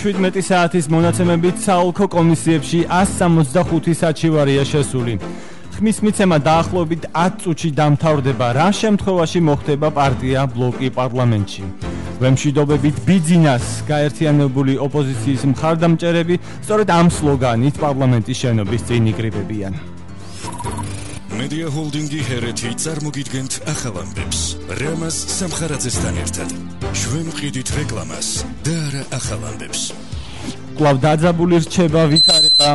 17 საათის მონაცემებით საოლქო კომისიებში 165 საჩივარია შესული. ხმის მიცემა დაახლოებით 10 წუთში დამთავრდება. რა შემთხვევაში მოხდება პარტია ბლოკი პარლამენტში? ვემშვიდობებით ბიძინას გაერთიანებული ოპოზიციის მხარდამჭერები სწორედ ამ სლოგანით პარლამენტის შენობის წინ იკრიბებიან. მედია ჰოლდინგი ჰერეთი წარმოგიდგენთ ახალამბებს. რამას სამხარაძესთან ერთად. ჩვენ ვყიდით რეკლამას და არა ახალამბებს. კლავ დაძაბული რჩება ვითარება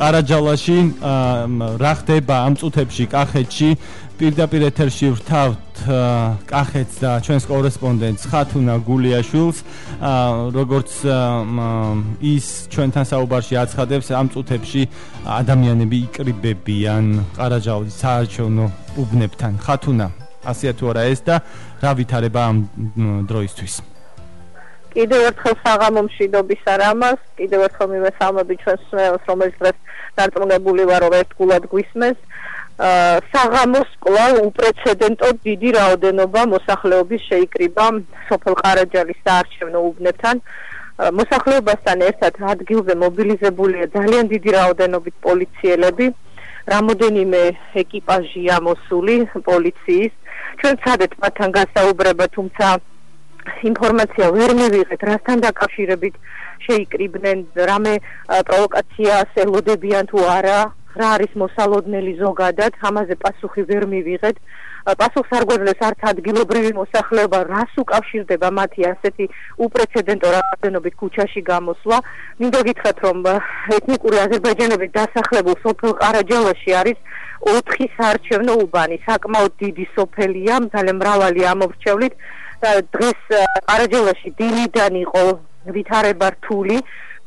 ყარაჯალაში რა ხდება ამ წუთებში კახეთში პირდაპირ ეთერში ვთავთ კახეთს და ჩვენს კორესპონდენტს ხათუნა გულიაშვილს. როგორც ის ჩვენთან საუბარში აცხადებს ამ წუთებში ადამიანები იკრიბებიან. ყარაჯალის საარჩევნო უბნებთან. ხათუნა ასეა თუ არა ეს და რა ვითარება ამ დროისთვის? კიდევ ერთხელ საღამო მშვიდობის არამას, კიდევ ერთხელ მიმესალმები ჩვენს სმენელს, რომელიც დღეს დარწმუნებული ვარ, რომ ერთგულად გვისმენს. საღამოს კვლავ უპრეცედენტო დიდი რაოდენობა მოსახლეობის შეიკრიბა სოფელ ყარაჯალის საარჩევნო უბნებთან. მოსახლეობასთან ერთად ადგილზე მობილიზებულია ძალიან დიდი რაოდენობით პოლიციელები. რამოდენიმე ეკიპაჟია მოსული პოლიციის. ჩვენ ცადეთ მათთან გასაუბრება, თუმცა ინფორმაცია ვერ მივიღეთ რასთან დაკავშირებით შეიკრიბნენ რამე პროვოკაციას ელოდებიან თუ არა რა არის მოსალოდნელი ზოგადად ამაზე პასუხი ვერ მივიღეთ. პასუხს არ გვეძლეს არც ადგილობრივი მოსახლეობა რას უკავშირდება მათი ასეთი უპრეცედენტო რაოდენობით ქუჩაში გამოსვლა. მინდა გითხრათ რომ ეთნიკური აზერბაიჯანების დასახლებულ სოფელ ყარაჯალაში არის 4 საარჩევნო უბანი. საკმაოდ დიდი სოფელია ძალიან მრავალი ამორჩევლით. დღეს ყარაჯელაში დილიდან იყო ვითარება რთული.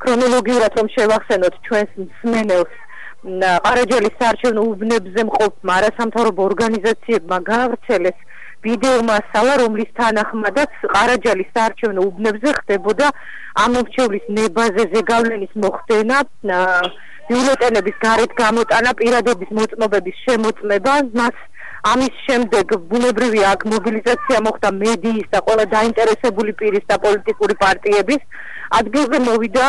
ქრონოლოგიურად რომ შევახსენოთ ჩვენს მსმენელს ყარაჯელის საარჩევნო უბნებზე მყოფმა არასამთავრობო ორგანიზაციებმა გაავრცელეს ვიდეო მასალა რომლის თანახმადაც ყარაჯელის საარჩევნო უბნებზე ხდებოდა ამორჩევლის ნებაზე ზეგავლენის მოხდენა ბიულეტენების გარეთ გამოტანა პირადობის მოწმობების შემოწმება მას ამის შემდეგ ბუნებრივია აქ მობილიზაცია მოხდა მედიის და ყველა დაინტერესებული პირის და პოლიტიკური პარტიების. ადგილზე მოვიდა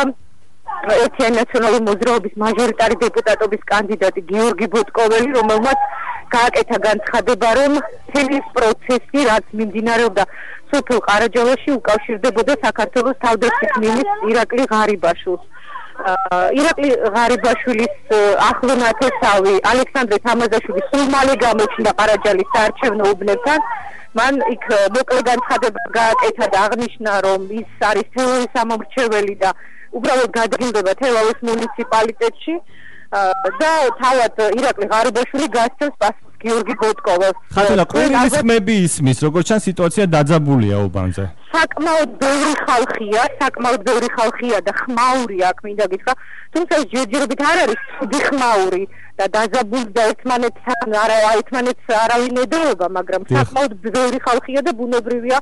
ერთიანი ნაციონალური მოძრაობის მაჟორიტარი დეპუტატობის კანდიდატი გიორგი ბოტკოველი რომელმაც გააკეთა განცხადება რომ თემის პროცესი რაც მიმდინარეობდა სოფელ ყარაჯალაში უკავშირდებოდა საქართველოს თავდაცვის მინისტრ ირაკლი ღარიბაშვილს. ირაკლი ღარიბაშვილის ახლო ნათესავი ალექსანდრე თამაზაშვილი სულ მალე გამოჩნდა ყარაჯალის საარჩევნო უბნებთან. მან იქ მოკლე განცხადება გააკეთა და აღნიშნა რომ ის არის თელავის ამომრჩეველი და უბრალოდ გადაგინდება თელავის მუნიციპალიტეტში და თავად ირაკლი ღარიბაშვილი გასცემს პასუხს გიორგი ბოტკოვას. ხათუნა ყვირის ხმები ისმის, როგორც ჩან სიტუაცია დაძაბულია უბანზე. საკმაოდ ბევრი ხალხია, საკმაოდ ბევრი ხალხია და ხმაური აქ მინდა გითხრა, თუმცა ჯერჯერობით არ არის ხმაური. და დაზაბულ და ერთმანეთთან არა ერთმანეთს არავინ ედეობა, მაგრამ საკმაოდ ბევრი ხალხია და ბუნებრივია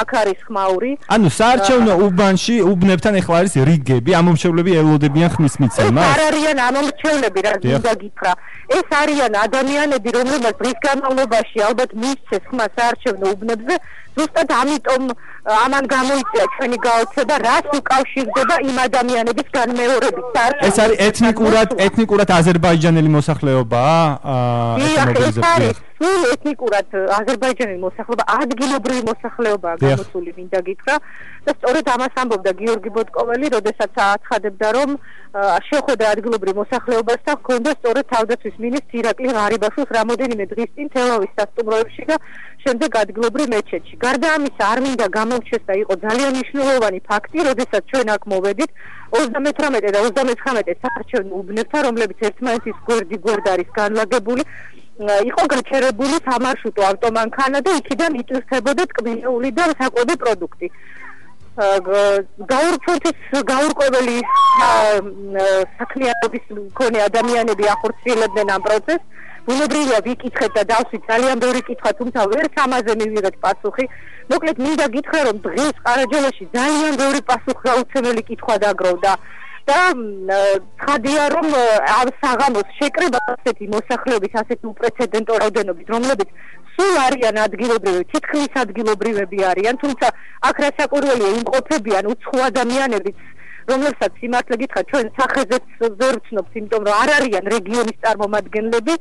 აქ არის ხმაური. ანუ საარჩევნო უბანში უბნებთან ეხლა არის რიგები, ამომრჩევლები ელოდებიან ხმის მიცემას. არ არიან ამომრჩევლები, რა გინდა გითხრა. ეს არიან ადამიანები, რომლებსაც დღის განმავლობაში ალბათ მისცეს ხმა საარჩევნო უბნებზე, ზუსტად ამიტომ ამან გამოიწია ჩვენი გაოცება, რაც უკავშირდება იმ ადამიანების განმეორებით ეს არის ეთნიკურად ეთნიკურად აზერბაიჯანელი მოსახლეობაა? აა ეს არის სულ ეთნიკურად აზერბაიჯანელი მოსახლეობა, ადგილობრივი მოსახლეობაა გამოსული, მინდა გითხრა. და სწორედ ამას ამბობდა გიორგი ბოტკოველი, როდესაც აცხადებდა, რომ შეხვედრა ადგილობრივ მოსახლეობასთან ჰქონდა სწორედ თავდაცვის მინისტრ ირაკლი ღარიბაშვილს რამოდენიმე დღის წინ თელავის სასტუმროებში და შემდეგ ადგილობრივ მეჩეთში. გარდა ამისა, არ მინდა გამოვჩეს და იყო ძალიან მნიშვნელოვანი ფაქტი, როდესაც ჩვენ აქ მოვედით 38 და 39 საარჩევნო უბნებთან, რომლებიც ერთმანეთის გვერდი გვერდ არის განლაგებული, იყო გაჩერებული სამარშრუტო ავტომანქანა და იქიდან იწვევდებოდა ტკბილეული და საკვები პროდუქტი. გაურკვევლის გაურკვეველი საქმიანობის მქონე ადამიანები ახორციელებდნენ ამ პროცესს. ბუნებრივია ვიკითხეთ და დავსვით ძალიან ბევრი კითხვა, თუმცა ვერ სამაზე მივიღეთ პასუხი. მოკლედ მინდა გითხრა, რომ დღეს ყარაჯელაში ძალიან ბევრი პასუხგაუცემელი კითხვა დაგროვდა. და ხადია რომ ამ საღამოს შეკრება ასეთი მოსახლეობის ასეთი უპრეცედენტო რაოდენობით რომლებიც სულ არიან ადგილობრივი თითქმის ადგილობრივები არიან თუმცა აქ რასაკვირველია იმყოფებიან უცხო ადამიანებიც რომელსაც სიმართლე გითხრათ ჩვენ სახეზეც ვერ ვცნობთ იმიტომ რომ არ არიან რეგიონის წარმომადგენლები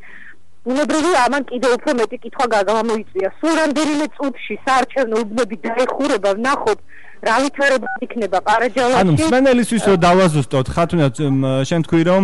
უნებრივია ამან კიდევ უფრო მეტი კითხვა გაგამოიწვია სულ რამდენიმე წუთში საარჩევნო უბნები დაეხურება ვნახოთ რა ვითარება იქნება ყარაჯალაში ანუ მსმენელისთვის რომ დავაზუსტოთ ხათუნა შენ თქვი რომ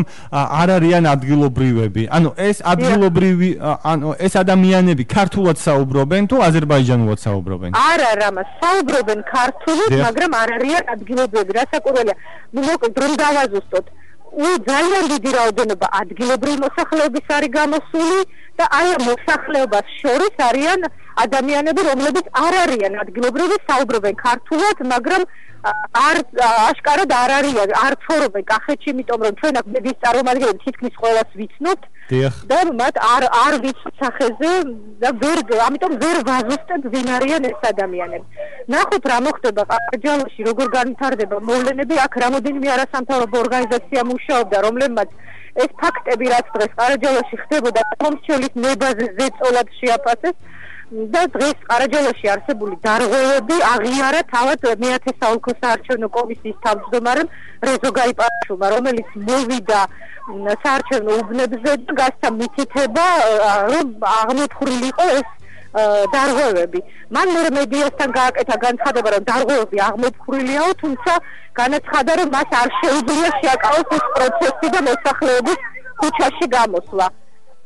არ არიან ადგილობრივები. ანუ ეს ადგილობრივი ანუ ეს ადამიანები ქართულად საუბრობენ თუ აზერბაიჯანულად საუბრობენ? არა რა საუბრობენ ქართულად მაგრამ არ არიან ადგილობრივები. რასაკვირველია ნუ მოკლედ რომ დავაზუსტოთ უ ძალიან დიდი რაოდენობა ადგილობრივი მოსახლეობის არის გამოსული და აი ამ მოსახლეობას შორის არიან ადამიანები რომლებიც არ არიან ადგილობრივი საუბრობენ ქართულად მაგრამ არ აშკარად არ არიან. არ ცხოვრობენ. კახეთში იმიტომ რომ ჩვენ აქ მედის წარმომადგენლები თითქმის ყველას ვიცნობთ და მათ არ არ ვიცით სახეზე და ვერ ამიტომ ვერ ვაზუსტებ ვინ არიან ეს ადამიანები. ნახოთ რა მოხდება ყარჯალში როგორ განვითარდება მოვლენები. აქ რამოდენიმე არასამთავრობო ორგანიზაცია მუშაობდა რომლებმაც ეს ფაქტები რაც დღეს ყარაჯალაში ხდებოდა მომრჩელის ნებაზე ზეწოლად შეაფასეს და დღეს ყარაჯალაში არსებული დარღვევები აღიარა თავად მეათე საოლქო საარჩევნო კომისიის თავმჯდომარემ რეზო გაიპაშუმა რომელიც მოვიდა საარჩევნო უბნებზე და გასცა მითითება რომ აღმოთხრილი იყო ეს დარღვევები. მან მე მედიასთან გააკეთა განცხადება, რომ დარღვევები აღმოფხრილიაო, თუმცა განაცხადა, რომ მას არ შეუძლია შეაკავოს ეს პროცესი და მოსახლეობის ქუჩაში გამოსვლა.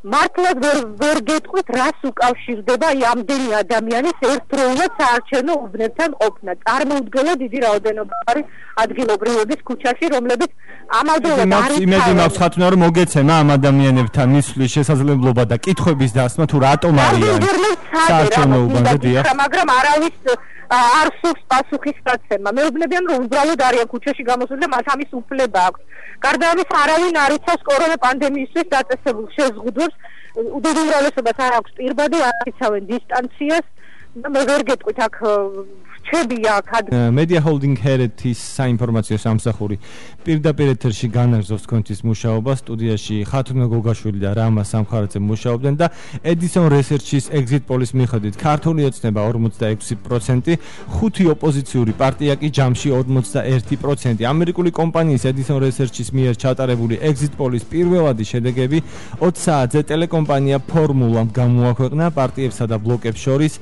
მართლაც ვერ ვერ გეტყვით რას უკავშირდება აი ამდენი ადამიანის ერთდროულად საარჩევნო უბნებთან ყოფნა. წარმოუდგენლად დიდი რაოდენობა არის ადგილობრივების ქუჩაში, რომლებიც ამავდროულად არის იმედი მაქვს ხათუნა რომ მოგეცემა ამ ადამიანებთან მისვლის შესაძლებლობა და კითხვების დასმა თუ რატომ არიან საარჩევნო უბნზე დიახ. მაგრამ არავის არ სულს პასუხისგაცემა. მეუბნებიან რომ უბრალოდ არიან ქუჩაში გამოსული და მათ ამის უფლება აქვს. გარდა ამისა არავინ არ იცავს კორონა პანდემიისთვის დაწესებულ შეზღუდვებს. უდიდრესობას არ აქვს პირბადი, არ იცავენ დისტანციას. მე ვერ გეტყვით აქ რჩებია აქ media holding heritage საინფორმაციო სამსახური პირდაპირ ეთერში განაგზობს თქვენთვის მუშაობა სტუდიაში ხათუნა გოგაშვილი და რამა სამხარაძე მუშაობდნენ და edison research-ის exit polls მიხედვით ქართული ოცნება 46% ხუთი ოპოზიციური პარტია კი ჯამში 51% ამერიკული კომპანიის edison research-ის მიერ ჩატარებული exit polls პირველადი შედეგები 20 საათზე ტელეკომპანია ფორმულა გამოაქვეყნა პარტიებსა და ბლოკებს შორის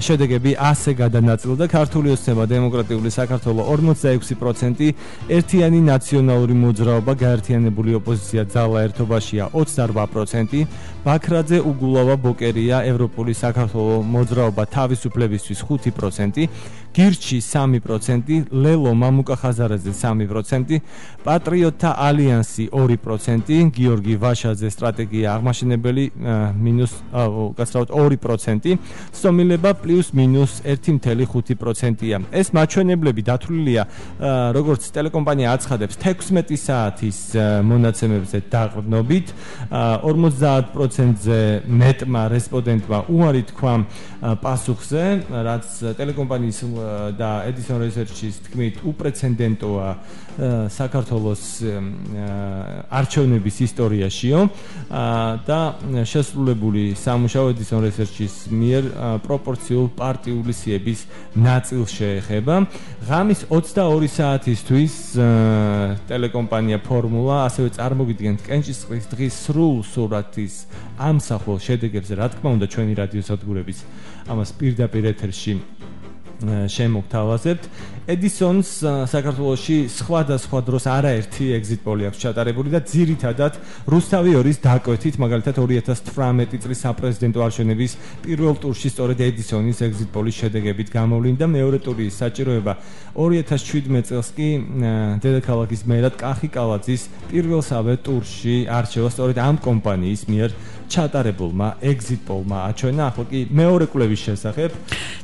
შედეგები ასე გადანაწილდა. ქართული ოცნება დემოკრატიული საქართველოს 46% ერთიანი ნაციონალური მოძრაობა გაერთიანებული ოპოზიცია ძალა ერთობაშია 28% ბაქრაძე უგულავა ბოკერია ევროპული საქართველოს მოძრაობა თავისუფლებისთვის 5% გირჩი 3%, ლელო მამუკა ხაზარაძე 3%, პატრიოტთა ალიანსი 2%, გიორგი ვაშაძე სტრატეგია აღმაშენებელი მინუს გასაუბროთ 2%, სომილება პლუს მინუს 1.5%-ია. ეს მაჩვენებლები დათვლილია როგორც ტელეკომპანია აცხადებს 16 საათის მონაცემებზე დაყრდნობით 50%-ზე მეტმა რესპონდენტმა უარი თქვა პასუხზე, რაც ტელეკომპანიის და Edison Research-ის თქმით უპრეცედენტოა საქართველოს არჩევნების ისტორიაშიო და შესრულებული სამუშაო Edison Research-ის მიერ პროპორციულ პარტიული სიების ნაწილს შეეხება. ღამის 22 საათისთვის ტელეკომპანია ფორმულა ასევე წარმოგიდგენთ კენჭისყრის დღის სრულ სურათის ამსახველ შედეგებზე, რა თქმა უნდა, ჩვენი რადიო სადგურების ამას პირდაპირ ეთერში შემოგთავაზებთ. Edison-ს საქართველოში სხვადასხვა დროს არაერთი exit poll-ი აქვს ჩატარებული და ძირითადად რუსთავი ორის დაკვეთით, მაგალითად 2018 წლის საპრეზიდენტო არჩევნების პირველ ტურში სწორედ Edison-ის exit poll-ის შედეგებით გამოვლინდა მეორე ტურის საჭიროება 2017 წელს კი დედაქალაქის მერად კახი კალაძის პირველსავე ტურში არჩევა სწორედ ამ კომპანიის მიერ ჩატარებულმა exit poll-მა აჩვენა ახლა კი მეორე კვლევის შესახებ.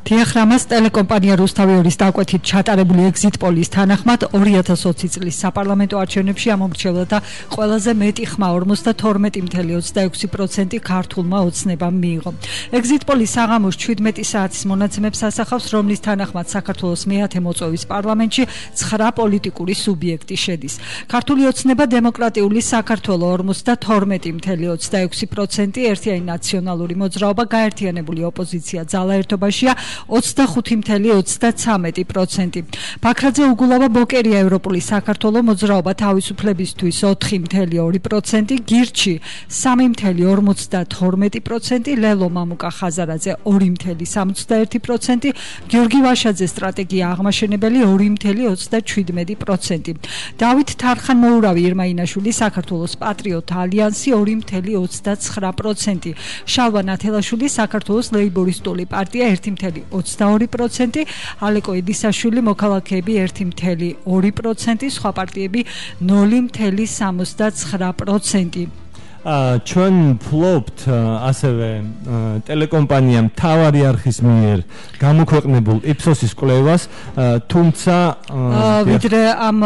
თიახრამას ტელეკომპანია რუსთავი ორის დაკვეთით ჩატარებული exit poll-ის თანახმად 2020 წლის საპარლამენტო არჩევნებში ამომრჩევლთა ყველაზე მეტი ხმა 52.26% ქართულმა ოცნებამ მიიღო. exit poll-ის საღამოს 17 საათის მონაცემებს ასახავს, რომლის თანახმად საქართველოს მეათე მოწვევის პარლამენტში 9 პოლიტიკური სუბიექტი შედის. ქართული ოცნება დემოკრატიული საქართველოს 52.26% 20% ერთიანი ნაციონალური მოძრაობა გაერთიანებული ოპოზიცია ძალა ერთობაშია 25% 3.33%. ბაქრაძე უგულავა ბოკერია ევროპული საქართველოს მოძრაობა თავისუფლებისთვის 4.2%, გირჩი 3.52%, ლელო მამუკა ხაზარაძე 2.61%, გიორგი ვაშაძე სტრატეგია აღმაშენებელი 2.37%. დავით თარხანმოურავი ერმაინაშვილი საქართველოს პატრიოტ ალიანსი 2.29%. შალვა ნათელაშვილი საქართველოს ლეიბორისტული პარტია 1.22%, ალეკო ედისაშვილი მოქალაქეები 1.2%, სხვა პარტიები 0.69%. ჩვენ ფლოპთ ასევე ტელეკომპანია მთავარი არხის მიერ გამოქვეყნებულ Ipsos-ის კვლევას, თუმცა ვიდრე ამ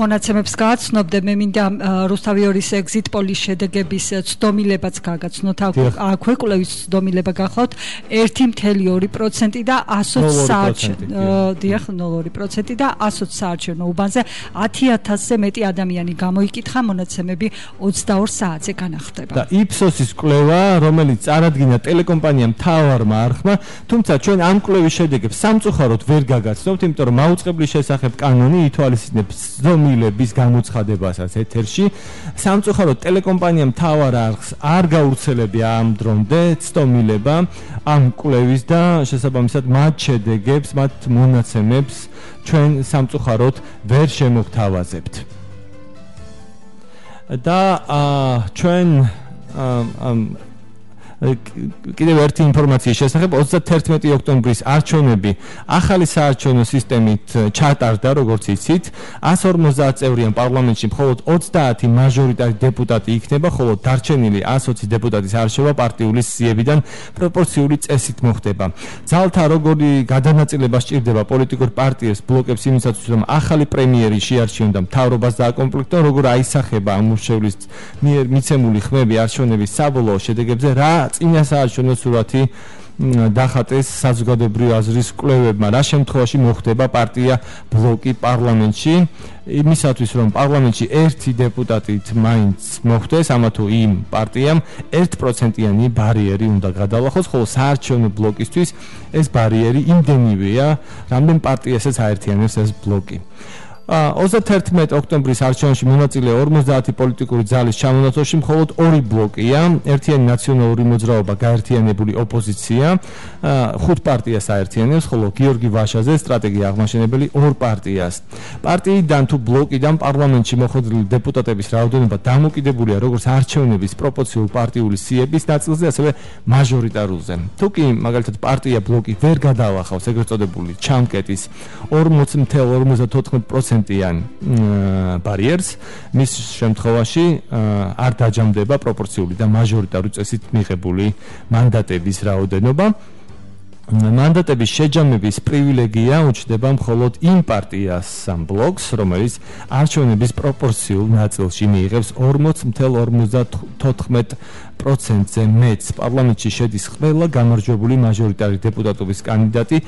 მონაცემებს გააცნობდე, მე მინდა რუსთავიორის exit poll-ის შედეგების ცდომილებაც გაგაცნოთ. აქვე კვლევის ცდომილება გახლავთ 1.2% და 120 საარჩევნო, დიახ, 0.2% და 120 საარჩევნო უბანზე 10000-ზე მეტი ადამიანი გამოიკითხა მონაცემები 22 საათზე. განახდება. და Ipsos-ის კვლევა, რომელიც წარადგინა ტელეკომპანიამ თავარმა არხმა, თუმცა ჩვენ ამ კვლევის შედეგებს სამწუხაროდ ვერ გაგაცნობთ, იმიტომ რომ მაუწყებლის შესახებ კანონი ითვალისწინებს ზომილების გამოცხადებასაც ეთერში. სამწუხაროდ ტელეკომპანიამ თავარ არხს არ გაურცელებია ამ დრომდე ცდომილება ამ კვლევის და შესაბამისად მათ შედეგებს, მათ მონაცემებს ჩვენ სამწუხაროდ ვერ შემოგთავაზებთ. და ჩვენ კიდევ ერთი ინფორმაციის შესახებ 31 ოქტომბრის არჩევნები. ახალი საარჩევნო სისტემით ჩატარდა როგორც იცით. 150 წევრიან პარლამენტში მხოლოდ 30 მაჟორიტარი დეპუტატი იქნება ხოლო დარჩენილი 120 დეპუტატის არჩევა პარტიული სიებიდან პროპორციული წესით მოხდება. ძალთა როგორი გადანაწილება სჭირდება პოლიტიკურ პარტიებს ბლოკებს იმისათვის რომ ახალი პრემიერი შეარჩიონ და მთავრობას დააკომპლექტონ როგორ აისახება ამ მუშევლის მიერ მიცემული ხმები არჩევნების საბოლოო შედეგებზე რა წინასაარჩევნო სურათი დახატეს საზოგადოებრივი აზრის კვლევებმა. რა შემთხვევაში მოხდება პარტია ბლოკი პარლამენტში? იმისათვის რომ პარლამენტში ერთი დეპუტატით მაინც მოხდეს ამა თუ იმ პარტიამ 1%-იანი ბარიერი უნდა გადალახოს ხოლო საარჩევნო ბლოკისთვის ეს ბარიერი იმდენივეა რამდენ პარტიასაც აერთიანებს ეს ბლოკი 31 ოქტომბრის არჩევნებში მონაწილე 50 პოლიტიკური ძალის ჩამონაცვლაში მხოლოდ ორი ბლოკია, ერთიანი ნაციონალური მოძრაობა, გაერთიანებული ოპოზიცია, ხუთ პარტიას აერთიანებს, ხოლო გიორგი ვაშაძე სტრატეგია აღმაშენებელი ორ პარტიას. პარტიიდან თუ ბლოკიდან პარლამენტში მოხვედრილი დეპუტატების რაოდენობა დამოკიდებულია როგორც არჩევნების პროპორციულ პარტიული სიების ნაწილზე, ასევე მაჟორიტარულზე. თუ კი მაგალითად პარტია ბლოკი ვერ გადაახავს ეგრეთ წოდებული ჩამკეტის 40.54% პროცენტიან ბარიერს მის შემთხვევაში არ დაჯამდება პროპორციული და მაჟორიტარული წესით მიღებული მანდატების რაოდენობა. მანდატების შეჯამების პრივილეგია უჩნდება მხოლოდ იმ პარტიას სამ ბლოკს, რომელიც არჩევნების პროპორციულ ნაწილში მიიღებს 40.54 პროცენტზე მეც პარლამენტში შედის ყველა გამარჯვებული მაჟორიტარი დეპუტატობის კანდიდატი,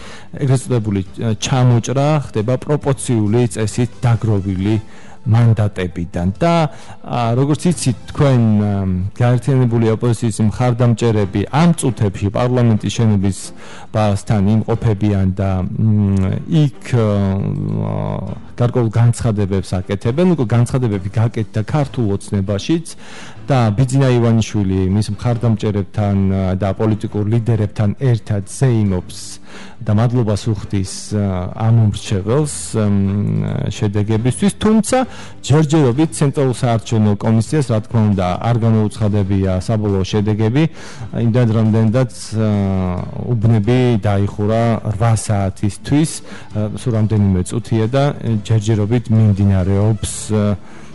ეგრეთ წოდებული ჩამოჭრა ხდება პროპორციული წესით დაგროვილი მანდატებიდან და როგორც იცით თქვენ გაერთიანებული ოპოზიციის მხარდამჭერები ამ წუთებში პარლამენტის შენობის ბასთან იმყოფებიან და იქ გარკვეულ განცხადებებს აკეთებენ, უკვე განცხადებები გაკეთდა ქართულ ოცნებაშიც და ბიძინა ივანიშვილი მის მხარდამჭერებთან და პოლიტიკურ ლიდერებთან ერთად ზეიმობს და მადლობას უხდის ამ მომრჩეველს შედეგებისთვის, თუმცა ჯერჯერობით ცენტრალურ საარჩევნო კომისიას, რა თქმა უნდა, არ გამოუცხადებია საბოლოო შედეგები, იმდენ რამდენადაც უბნები დაიხურა 8 საათისთვის, სულ რამდენიმე წუთია და ჯერჯერობით მიმდინარეობს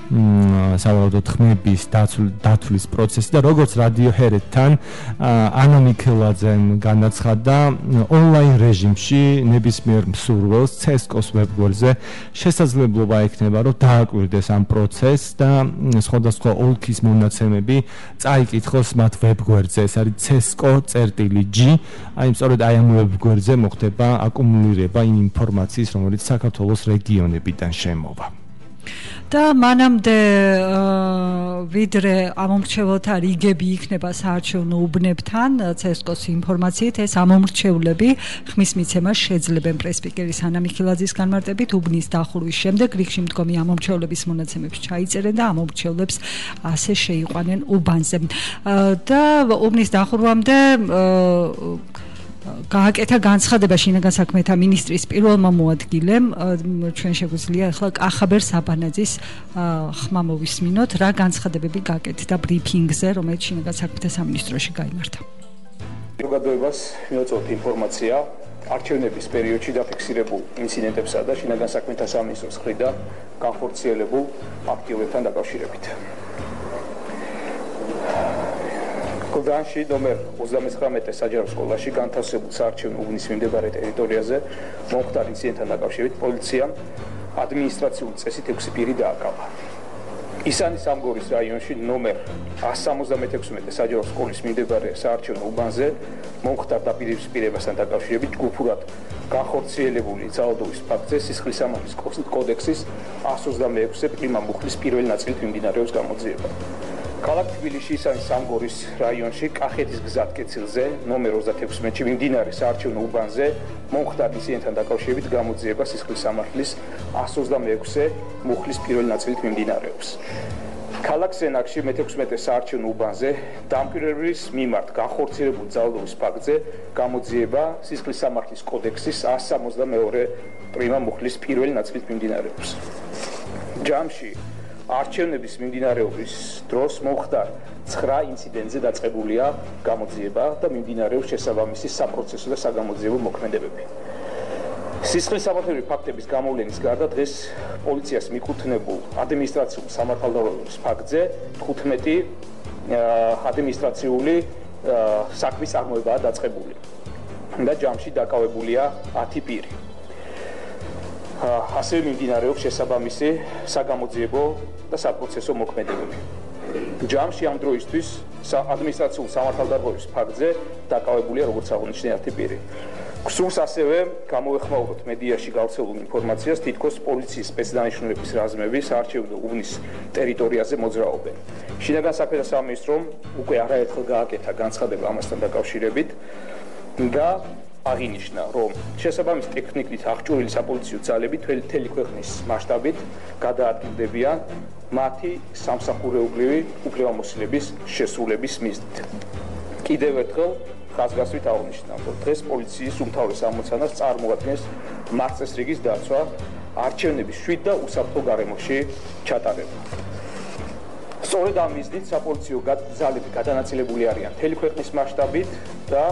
სავარაუდოდ ხმების დათვლის პროცესი და როგორც რადიო ჰერეთთან ანა მიქელაძემ განაცხადა ონლაინ რეჟიმში ნებისმიერ მსურველს CS:GO-ს ვებგვერდზე შესაძლებლობა ექნება რომ დააკვირდეს ამ პროცესს და სხვადასხვა ოლქის მონაცემები წაიკითხოს მათ ვებგვერდზე ეს არის CS:GO.G აი სწორედ აი ამ ვებგვერდზე მოხდება აკუმულირება იმ ინფორმაციის რომელიც საქართველოს რეგიონებიდან შემოვა და მანამდე ვიდრე ამომრჩეველთა რიგები იქნება საარჩევნო უბნებთან ცესკოს ინფორმაციით ეს ამომრჩევლები ხმის მიცემას შეძლებენ პრესპიკერის ანა მიხილაძის განმარტებით. უბნის დახურვის შემდეგ რიგში მდგომი ამომრჩევლების მონაცემებს ჩაიწერენ და ამომრჩევლებს ასე შეიყვანენ უბანზე. და უბნის დახურვამდე გააკეთა განცხადება შინაგან საქმეთა ministris პირველმა მოადგილემ ჩვენ შეგვიძლია ახლა კახაბერ საბანაძის ხმა მოვისმინოთ რა განცხადებები გააკეთა ბრიფინგზე რომელიც შინაგან საქმეთა სამინისტროში გამართა საზოგადოებას მიუწოთ ინფორმაცია არჩევნების პერიოდში დაფიქსირებულ ინციდენტებსა და შინაგან საქმეთა სამინისტროს მხრიდან განხორციელებულ აქტივობებთან დაკავშირებით. გრანში ნომერ 39 საჯარო სკოლაში განთავსებულ საარჩევნო უბნის მიმდებარე ტერიტორიაზე მომხდარ ინციდენტთან დაკავშირებით პოლიციამ ადმინისტრაციული წესით 6 პირი დააკავა. ისანი სამგორის რაიონში ნომერ 176 საჯარო სკოლის მიმდებარე საარჩევნო უბანზე მომხდარ დაპირისპირებასთან დაკავშირებით ჯგუფურად განხორციელებული ძალადობის ფაქტზე სისხლის სამართლის კოდექსის 126-ე პრიმა მუხლის პირველი ნაწილით მიმდინარეობს გამოძიება. ქალაქ თბილისში ისანი სამგორის რაიონში კახეთის გზად კეთილზე ნომერ 36-ში მიმდინარე საარჩევნო უბანზე მომხდარ ისინთან დაკავშირებით გამოძიება სისხლის სამართლის 126-ე მუხლის პირველი ნაწილით მიმდინარეობს. ქალაქ სენაკში მე-16 საარჩევნო უბანზე დამკვირვებლის მიმართ განხორციელებულ ძალადობის ფაქტზე გამოძიება სისხლის სამართლის კოდექსის 162-ე პრიმა მუხლის პირველი ნაწილით მიმდინარეობს. ჯამში არჩევნების მიმდინარეობის დროს მომხდარ 9 ინციდენტზე დაწყებულია გამოძიება და მიმდინარეობს შესაბამისი საპროცესო და საგამოძიებო მოქმედებები. სისხლის სამართლებრივი ფაქტების გამოვლენის გარდა დღეს პოლიციას მიკუთვნებულ ადმინისტრაციულ სამართალდამოუკიდებლობის ფაქტზე 15 ადმინისტრაციული საქმის წარმოებაა დაწყებული. და ჯამში დაკავებულია 10 პირი. ასე მიმდინარეობს შესაბამისი საგამოძიებო და საპროცესო მოქმედებები. ჯამში ამ დროისთვის ადმინისტრაციულ სამართალდარღვევის ფაქტზე დაკავებულია როგორც აღნიშნე 10 პირი. გსურს ასევე გამოეხმაუროთ მედიაში გავრცელებული ინფორმაციას თითქოს პოლიციის სპეცდანიშნულების რაზმები საარჩევნო უბნის ტერიტორიაზე მოძრაობენ. შინაგან საქმეთა სამინისტრომ უკვე არაერთხელ გააკეთა განცხადება ამასთან დაკავშირებით და აღინიშნა, რომ შესაბამის ტექნიკით აღჭურვილი საპოლიციო ძალები თელი ქვეყნის მასშტაბით გადაადგილდებიან მათი სამსახურეობრივი უფლებამოსილების შესრულების მიზნით. კიდევ ერთხელ ხაზგასვით აღნიშნა, რომ დღეს პოლიციის უმთავრეს ამოცანას წარმოადგენს მარცხეს რიგის დაცვა არჩევნების შვიდ და უსაფრთხო გარემოში ჩატარება. სწორედ ამ მიზნით საპოლიციო ძალები გადანაწილებული არიან თელი ქვეყნის მასშტაბით და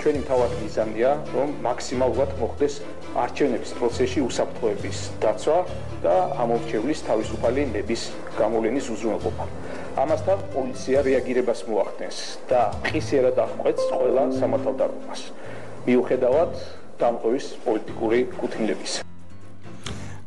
ჩვენი თავად მიზანია, რომ მაქსიმალურად მოხდეს არჩევნების პროცესში უსაფრთხოების დაცვა და ამორჩევლის თავისუფალი ნების გამოვლენის უზრუნველყოფა. ამასთან პოლიცია რეაგირებას მოახდენს და ხისიერად აღკვეთს ყველა სამართალდამოუკიდებლობას. მიუხედავად დამყოვის პოლიტიკური კუთვნილებისა.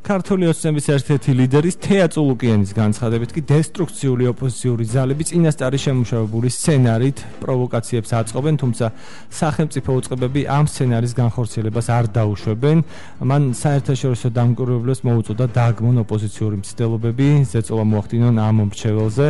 ქართული ოცნების ერთ-ერთი ლიდერის თეა წულუკიანის განცხადებით კი დესტრუქციული ოპოზიციური ძალები წინასწარი შემუშავებული სცენარით პროვოკაციებს აწყობენ, თუმცა სახელმწიფო უწყებები ამ სცენარის განხორციელებას არ დაუშვებენ. მან საერთაშორისო დამკვირვებლებს მოუწოდა დაგმონ ოპოზიციური მცდელობები, ზეწოლა მოახდინონ ამ მომრჩეველზე.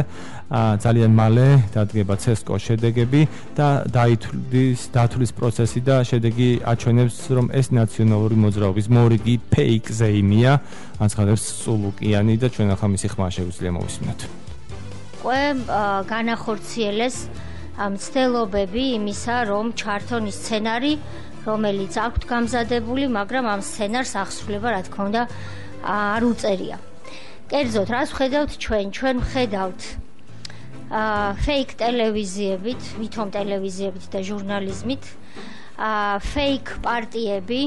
ძალიან მალე დადგება ცესკო შედეგები და დაითვლის დათვლის პროცესი და შედეგი აჩვენებს, რომ ეს ნაციონალური მოძრაობის მორიგი ფეიქ ზეიმია. ანცხადებს სულუკიანი და ჩვენ ახლა მისი ხმა შეგვიძლია მოვისმინოთ. ყე განახორციელეს მცდელობები იმისა, რომ ჩართონ ის სცენარი, რომელიც აქვთ გამზადებული, მაგრამ ამ სცენარს აღსრულება, რა თქმა უნდა, არ უწერია. კერძოდ, რას ხედავთ ჩვენ? ჩვენ ხედავთ აა ფეიქ ტელევიზიებით, ვითომ ტელევიზიებით და ჟურნალიზმით, აა ფეიქ პარტიები,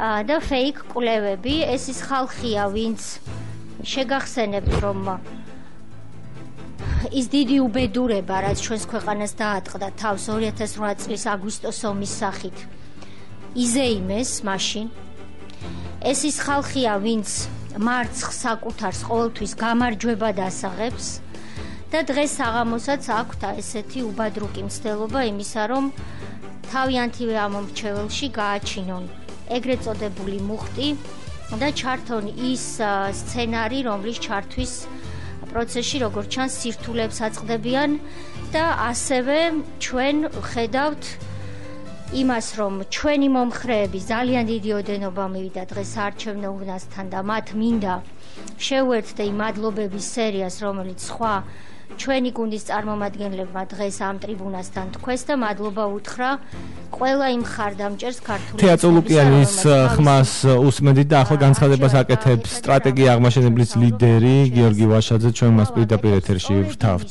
და ფეიქ კვლევები. ეს ის ხალხია ვინც შეგახსენებთ რომ ის დიდი უბედურება რაც ჩვენს ქვეყანას დაატყდა თავს 2008 წლის აგვისტოს ომის სახით. იზეიმეს მაშინ. ეს ის ხალხია ვინც მარცხ საკუთარს ყოველთვის გამარჯვება დასაღებს და დღეს საღამოსაც აქვთ ესეთი უბადრუკი მცდელობა იმისა რომ თავიანთივე ამომრჩეველში გააჩინონ ეგრეთ წოდებული მუხტი და ჩართონ ის სცენარი, რომლის ჩართვის პროცესში როგორც ჩანს სირთულებს აწყდებიან და ასევე ჩვენ ხედავთ იმას რომ ჩვენი მომხრეები ძალიან დიდი ოდენობა მივიდა დღეს არჩევნო ურნასთან და მათ მინდა შეუერთდე მადლობების სერიას რომელიც სხვა ჩვენი გუნდის წარმომადგენლებმა დღეს ამ ტრიბუნასთან თქვეს და მადლობა უთხრა ყველა იმ ხარდამჭერს ქართული თეატროლუკიანის ხმას უსმენდით და ახლა განცხადებას აკეთებს სტრატეგია აღმაშენებლის ლიდერი გიორგი ვაშაძე ჩვენ მას პირდაპირ ეთერში ვრთავთ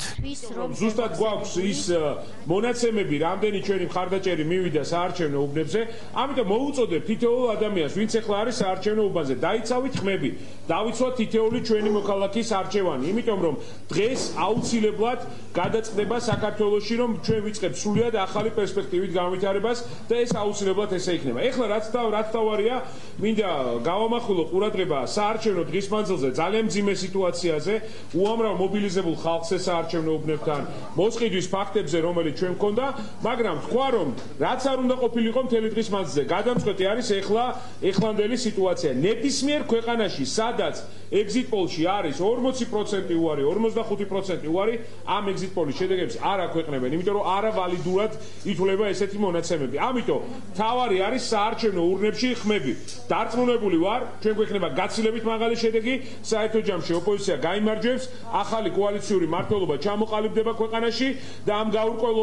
ზუსტად გვაქვს ის მონაცემები რამდენი ჩვენი ხარდაჭერი მივიდა საარჩევნო უბნებზე? ამიტომ მოუწოდებ თითოეულ ადამიანს ვინც ახლა არის საარჩევნო უბანზე. დაიცავით ხმები. დავიცვათ თითოეული ჩვენი მოქალაქის არჩევანი. იმიტომ რომ დღეს აუცილებლად გადაწყდება საქართველოსში რომ ჩვენ ვიწყებ სულიად ახალი პერსპექტივით განვითარებას და ეს აუცილებლად ესე იქნება. ეხლა რაც და რაც თავარია, მინდა გავამახვილო ყურადღება საარჩევნო დღის მანძილზე ძალიან მძიმე სიტუაციაზე, უამრავ მობილიზებულ ხალხს ეს საარჩევნო უბნებთან, მოსყიდვის ფაქტებზე, რომელიც ჩვენ მქონდა, მაგრამ თქვა რომ რაც არ უნდა ყოფილიყო მთელი დღის მანძილზე, გადამწყვეტი არის ეხლა ეხლანდელი სიტუაცია. ნებისმიერ ქვეყანაში, სადაც exit poll-ში არის 40% უარი, 55% უარი, ამ exit poll-ის შედეგებს არ აქვეყნებენ, იმიტომ რომ არა ვალიდურად ითვლება ესეთი მონაცემები. ამიტომ თავარი არის საარჩევნო ურნებში ხმები. დარწმუნებული ვარ, ჩვენ გვექნება გაცილებით მაღალი შედეგი, საერთო ჯამში ოპოზიცია გამოიმარჯვებს, ახალი კოალიციური მართლობა ჩამოყალიბდება ქვეყანაში და ამ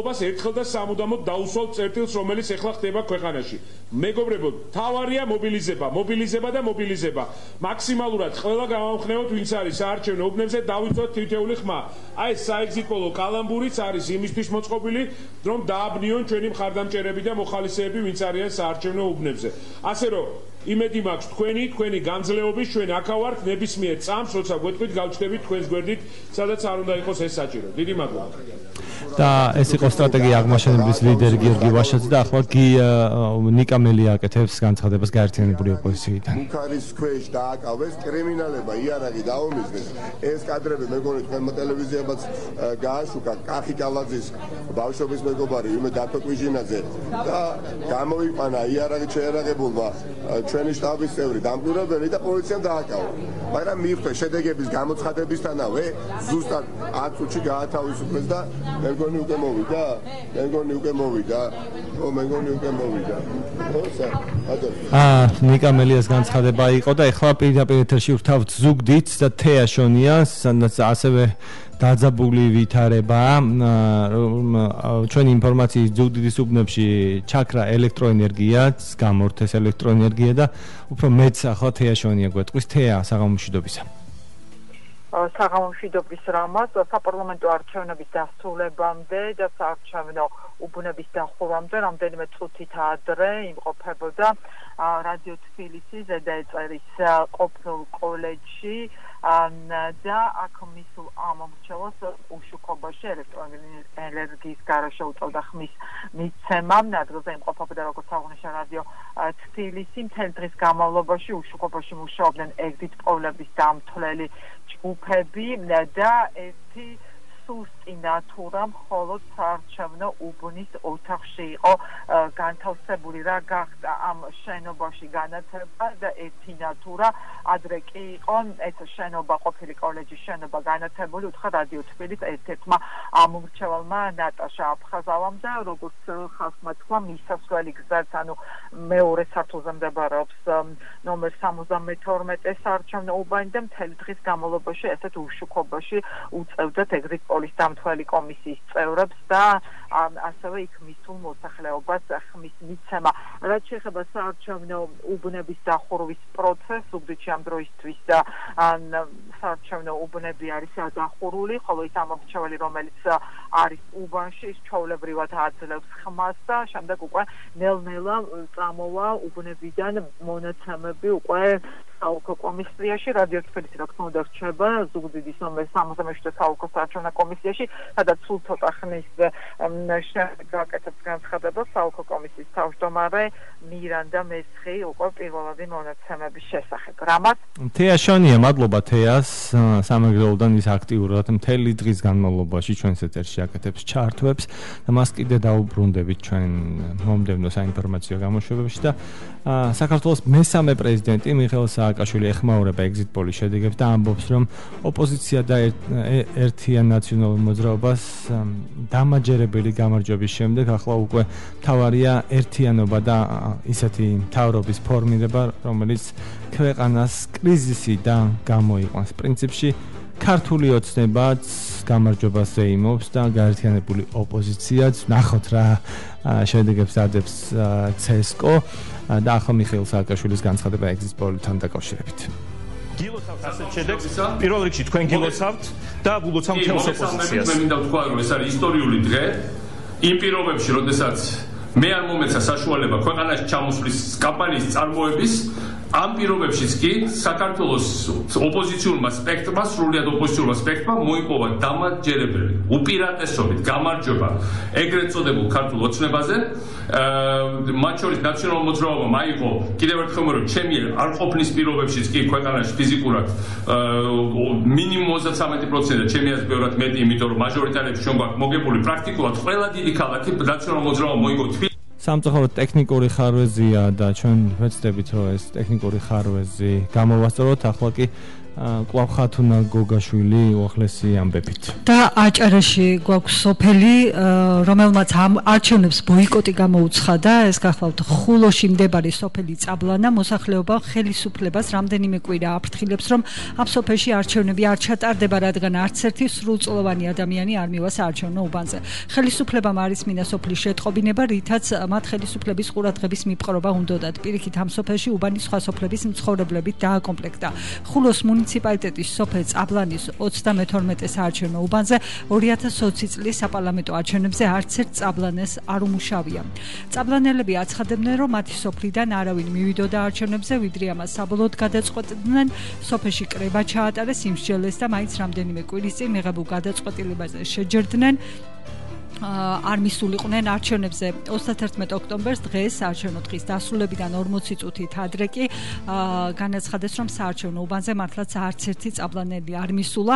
გაურკვევლობას ერთხელ და სამუდამოდ დაუსვავთ წერტილს, რომელიც ეხლა ხდება ქვეყანაში. მეგობრებო, თავარია მობილიზება, მობილიზება და მობილიზება. მაქსიმალურად ყველა გამოვხნევოთ, ვინც არის საარჩევნო უბნებზე, დავიცვათ თითეული ხმა. აი ეს საეგზიტოლო კალამბურიც არის იმისთვის მოწყობილი, რომ დააბნიონ ჩვენი მხარდამჭერები და მოხალისეები ვინც არიან საარჩევნო უბნებზე. ასე რომ იმედი მაქვს თქვენი, თქვენი განძლეობის, ჩვენ აქავართ ნებისმიერ წამს, როცა გვეთქვით გავჩდებით თქვენს გვერდით, სადაც არ უნდა იყოს ეს საჭირო. დიდი მადლობა. და ეს იყო სტრატეგია აღმაშენებლის ლიდერი გიორგი ვაშაძე და ახლა გი ნიკა მელი აკეთებს განცხადებას გაერთიანებული ოპოზიციიდან. მუქარის ქვეშ დააკავეს კრიმინალებმა იარაღი დაომიზნეს. ეს კადრები მეგონი თქვენ ტელევიზიებაც გააშუქა კახი კალაძის ბავშვობის მეგობარი იმე დათო კვიჟინაძე და გამოიყანა იარაღი შეერაღებულმა ჩვენი შტაბის წევრი დამკვირვებელი და პოლიციამ დააკავა. მაგრამ მიხვდა შედეგების გამოცხადებისთანავე ზუსტად 10 წუთში გაათავისუფლეს და მეგონი უკვე მოვიდა? მეგონი უკვე მოვიდა? ო მეგონი უკვე მოვიდა. ოსა, ატო. აა, ნიკა მელიას განცხადება იყო და ეხლა პირდაპირ ეთერში ვთავთ ზუგდიც და თეაშონია, სადაც ასევე დაძაბული ვითარება ჩვენი ინფორმაციის ზუგდიდის უბნებში ჩაქრა ელექტროენერგიაც გამორთეს ელექტროენერგია და უფრო მეც ახლა თეაშონია გვეტყვის თეა საღამომშვიდობისა. საღამომშვიდობის რამაც საპარლამენტო არჩევნების დასრულებამდე და საარჩევნო უბნების დახურვამდე რამდენიმე წუთით ადრე იმყოფებოდა რადიო თბილისი ზედაეწერის ყოფილ კოლეჯში და აქ მისულ ამომრჩევას უშუქობაში ელექტროენერგიის გარშე უწევდა ხმის მიცემა. ადგილზე იმყოფებოდა როგორც აღნიშნა რადიო თბილისი. მთელ დღის განმავლობაში უშუქობაში მუშაობდნენ ეგდით პოვლების დამთვლელი ჯგუფები და ერთი სუსტი ნატურა მხოლოდ საარჩევნო უბნის ოთახში იყო განთავსებული რა გახდა ამ შენობაში განათება და ერთი ნატურა ადრე კი იყო ეს შენობა ყოფილი კოლეჯის შენობა განათებული უთხა რადიო თბილისის ერთ-ერთმა ამურჩევალმა ნატაშა აფხაზავამ და როგორც ხალხმა თქვა მისასვლელი გზაც ანუ მეორე სართულზე მდებარეობს ნომერ 72 საარჩევნო უბანი და მთელი დღის განმავლობაში ესეთ უშუქობაში უწევდათ ეგრეთ პოლის დამთვალი კომისიის წევრებს და ასევე იქ მისულ მოსახლეობას ხმის მიცემა. რაც შეეხება საარჩევნო უბნების დახურვის პროცესს, უგდიჩი ამ დროისთვის საარჩევნო უბნები არის დახურული, ხოლო ის ამორჩეველი, რომელიც არის უბანში, ის ჩაოლებრივად აძლევს ხმას და შემდეგ უკვე ნელ-ნელა წამოვა უბნებიდან მონაცემები უკვე საუკო კომისიაში რადიო თბილისი რა თქმა უნდა რჩება ზუგდიდის ნომერ 67 საუკო საარჩევნო კომისიაში სადაც სულ ცოტა ხნის შეგაკეთებს განცხადებას საუკო კომისიის თავმჯდომარე მირანდა მესხი უკვე პირველადი მონაცემების შესახებ. რამაც? თეა შონია მადლობა თეას სამეგრელოდან ის აქტიურად მთელი დღის განმავლობაში ჩვენს ეთერში აკეთებს ჩარტვებს და მას კიდე დაუბრუნდებით ჩვენ მომდევნო საინფორმაციო გამოშვებებში და საქართველოს მესამე პრეზიდენტი მიხეილ სააკაშვილი ეხმაურება ეგზიტ პოლის შედეგებს და ამბობს, რომ ოპოზიცია და ერთიან ნაციონალურ მოძრაობას დამაჯერებელი გამარჯვების შემდეგ ახლა უკვე თავარია ერთიანობა და ისეთი თავრობის ფორმირება, რომელიც ქვეყანას კრიზისიდან გამოიყვანს. პრინციპში ქართული ოცნებაც გამარჯვებას ეიმობს და გაერთიანებული ოპოზიციაც ნახოთ რა შედეგებს აძლევს ცესკო და ახლა მიხეილ სააკაშვილის განცხადება ეგზიტპოლთან დაკავშირებით. გილოცავთ ასეთ შედეგს პირველ რიგში თქვენ გილოცავთ და გულოცავთ თელს ოპოზიციას. მე მინდა ვთქვა რომ ეს არის ისტორიული დღე იმ პირობებში, როდესაც მე არ მომეცა საშუალება ქვეყანაში ჩამოსვლის კამპანიის წარმოების ამ პირობებშიც კი საქართველოს ოპოზიციურმა სპექტრმა, სრულიად ოპოზიციურმა სპექტრმა მოიპოვა დამაჯერებელი უპირატესობით გამარჯობა ეგრეთ წოდებულ ქართულ ოცნებაზე. აა მათ შორის ნაციონალურ მოძრაობამ აიღო კიდევ ერთხელ რომ ჩემი არ ყოფნის პირობებშიც კი ქვეყანაში ფიზიკურად აა მინიმუმ 33% და ჩემი აზრით ბევრად მეტი, იმიტომ რომ მაჟორიტარებში ჩვენ გვაქვს მოგებული პრაქტიკულად ყველა დიდი ქალაქი ნაციონალურ მოძრაობამ მოიგო თბილისი სამწუხაროდ ტექნიკური ხარვეზია და ჩვენ ვეცდებით რომ ეს ტექნიკური ხარვეზი გამოვასწოროთ ახლა კი კლავ ხათუნა გოგაშვილი უახლესი ამბებით. და აჭარაში გვაქვს სოფელი, რომელმაც ამ არჩევნებს ბოიკოტი გამოუცხადა, ეს გახლავთ ხულოში მდებარე სოფელი წაბლანა, მოსახლეობა ხელისუფლებას რამდენიმე კვირა აფრთხილებს, რომ ამ სოფელში არჩევნები არ ჩატარდება, რადგან არც ერთი სრულწლოვანი ადამიანი არ მივა საარჩევნო უბანზე. ხელისუფლებამ არის მინდა სოფლის შეტყობინება, რითაც მათ ხელისუფლების ყურადღების მიპყრობა უნდათ. პირიქით ამ სოფელში უბანის სხვა სოფლების მცხოვრებლებით დააკომპლექტა. ხულოს მუნი მუნიციპალიტეტის სოფელ წაბლანის 32 საარჩევნო უბანზე 2020 წლის საპარლამენტო არჩევნებზე არც ერთ წაბლანეს არ უმუშავია. წაბლანელები აცხადებდნენ, რომ მათი სოფლიდან არავინ მივიდოდა არჩევნებზე, ვიდრე ამას საბოლოოდ გადაწყვეტდნენ, სოფელში კრება ჩაატარეს იმსჯელეს და მაინც რამდენიმე კვირის წინ მიღებულ გადაწყვეტილებაზე შეჯერდნენ. არ მისულიყვნენ არჩევნებზე. 31 ოქტომბერს დღეს არჩევნო დღის დასრულებიდან 40 წუთით ადრე კი განაცხადეს რომ საარჩევნო უბანზე მართლაც არც ერთი წაბლანელი არ მისულა.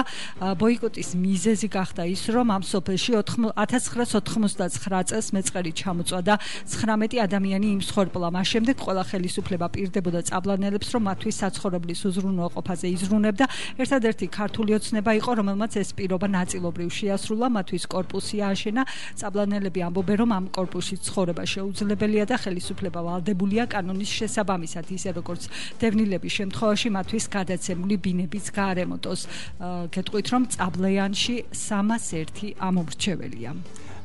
ბოიკოტის მიზეზი გახდა ის რომ ამ სოფელში 1999 წელს მეწყერი ჩამოწვა და 19 ადამიანი იმსხვერპლა მას შემდეგ ყველა ხელისუფლება პირდებოდა წაბლანელებს რომ მათთვის საცხოვრებლის უზრუნველყოფაზე იზრუნებდა. ერთადერთი ქართული ოცნება იყო რომელმაც ეს პირობა ნაწილობრივ შეასრულა მათთვის კორპუსი ააშენა წაბლანელები ამბობენ, რომ ამ კორპუსში ცხოვრება შეუძლებელია და ხელისუფლება ვალდებულია კანონის შესაბამისად, ისე როგორც დევნილების შემთხვევაში მათთვის გადაცემული ბინებიც გაარემონტოს. გეტყვით, რომ წაბლიანში 301 ამომრჩეველია.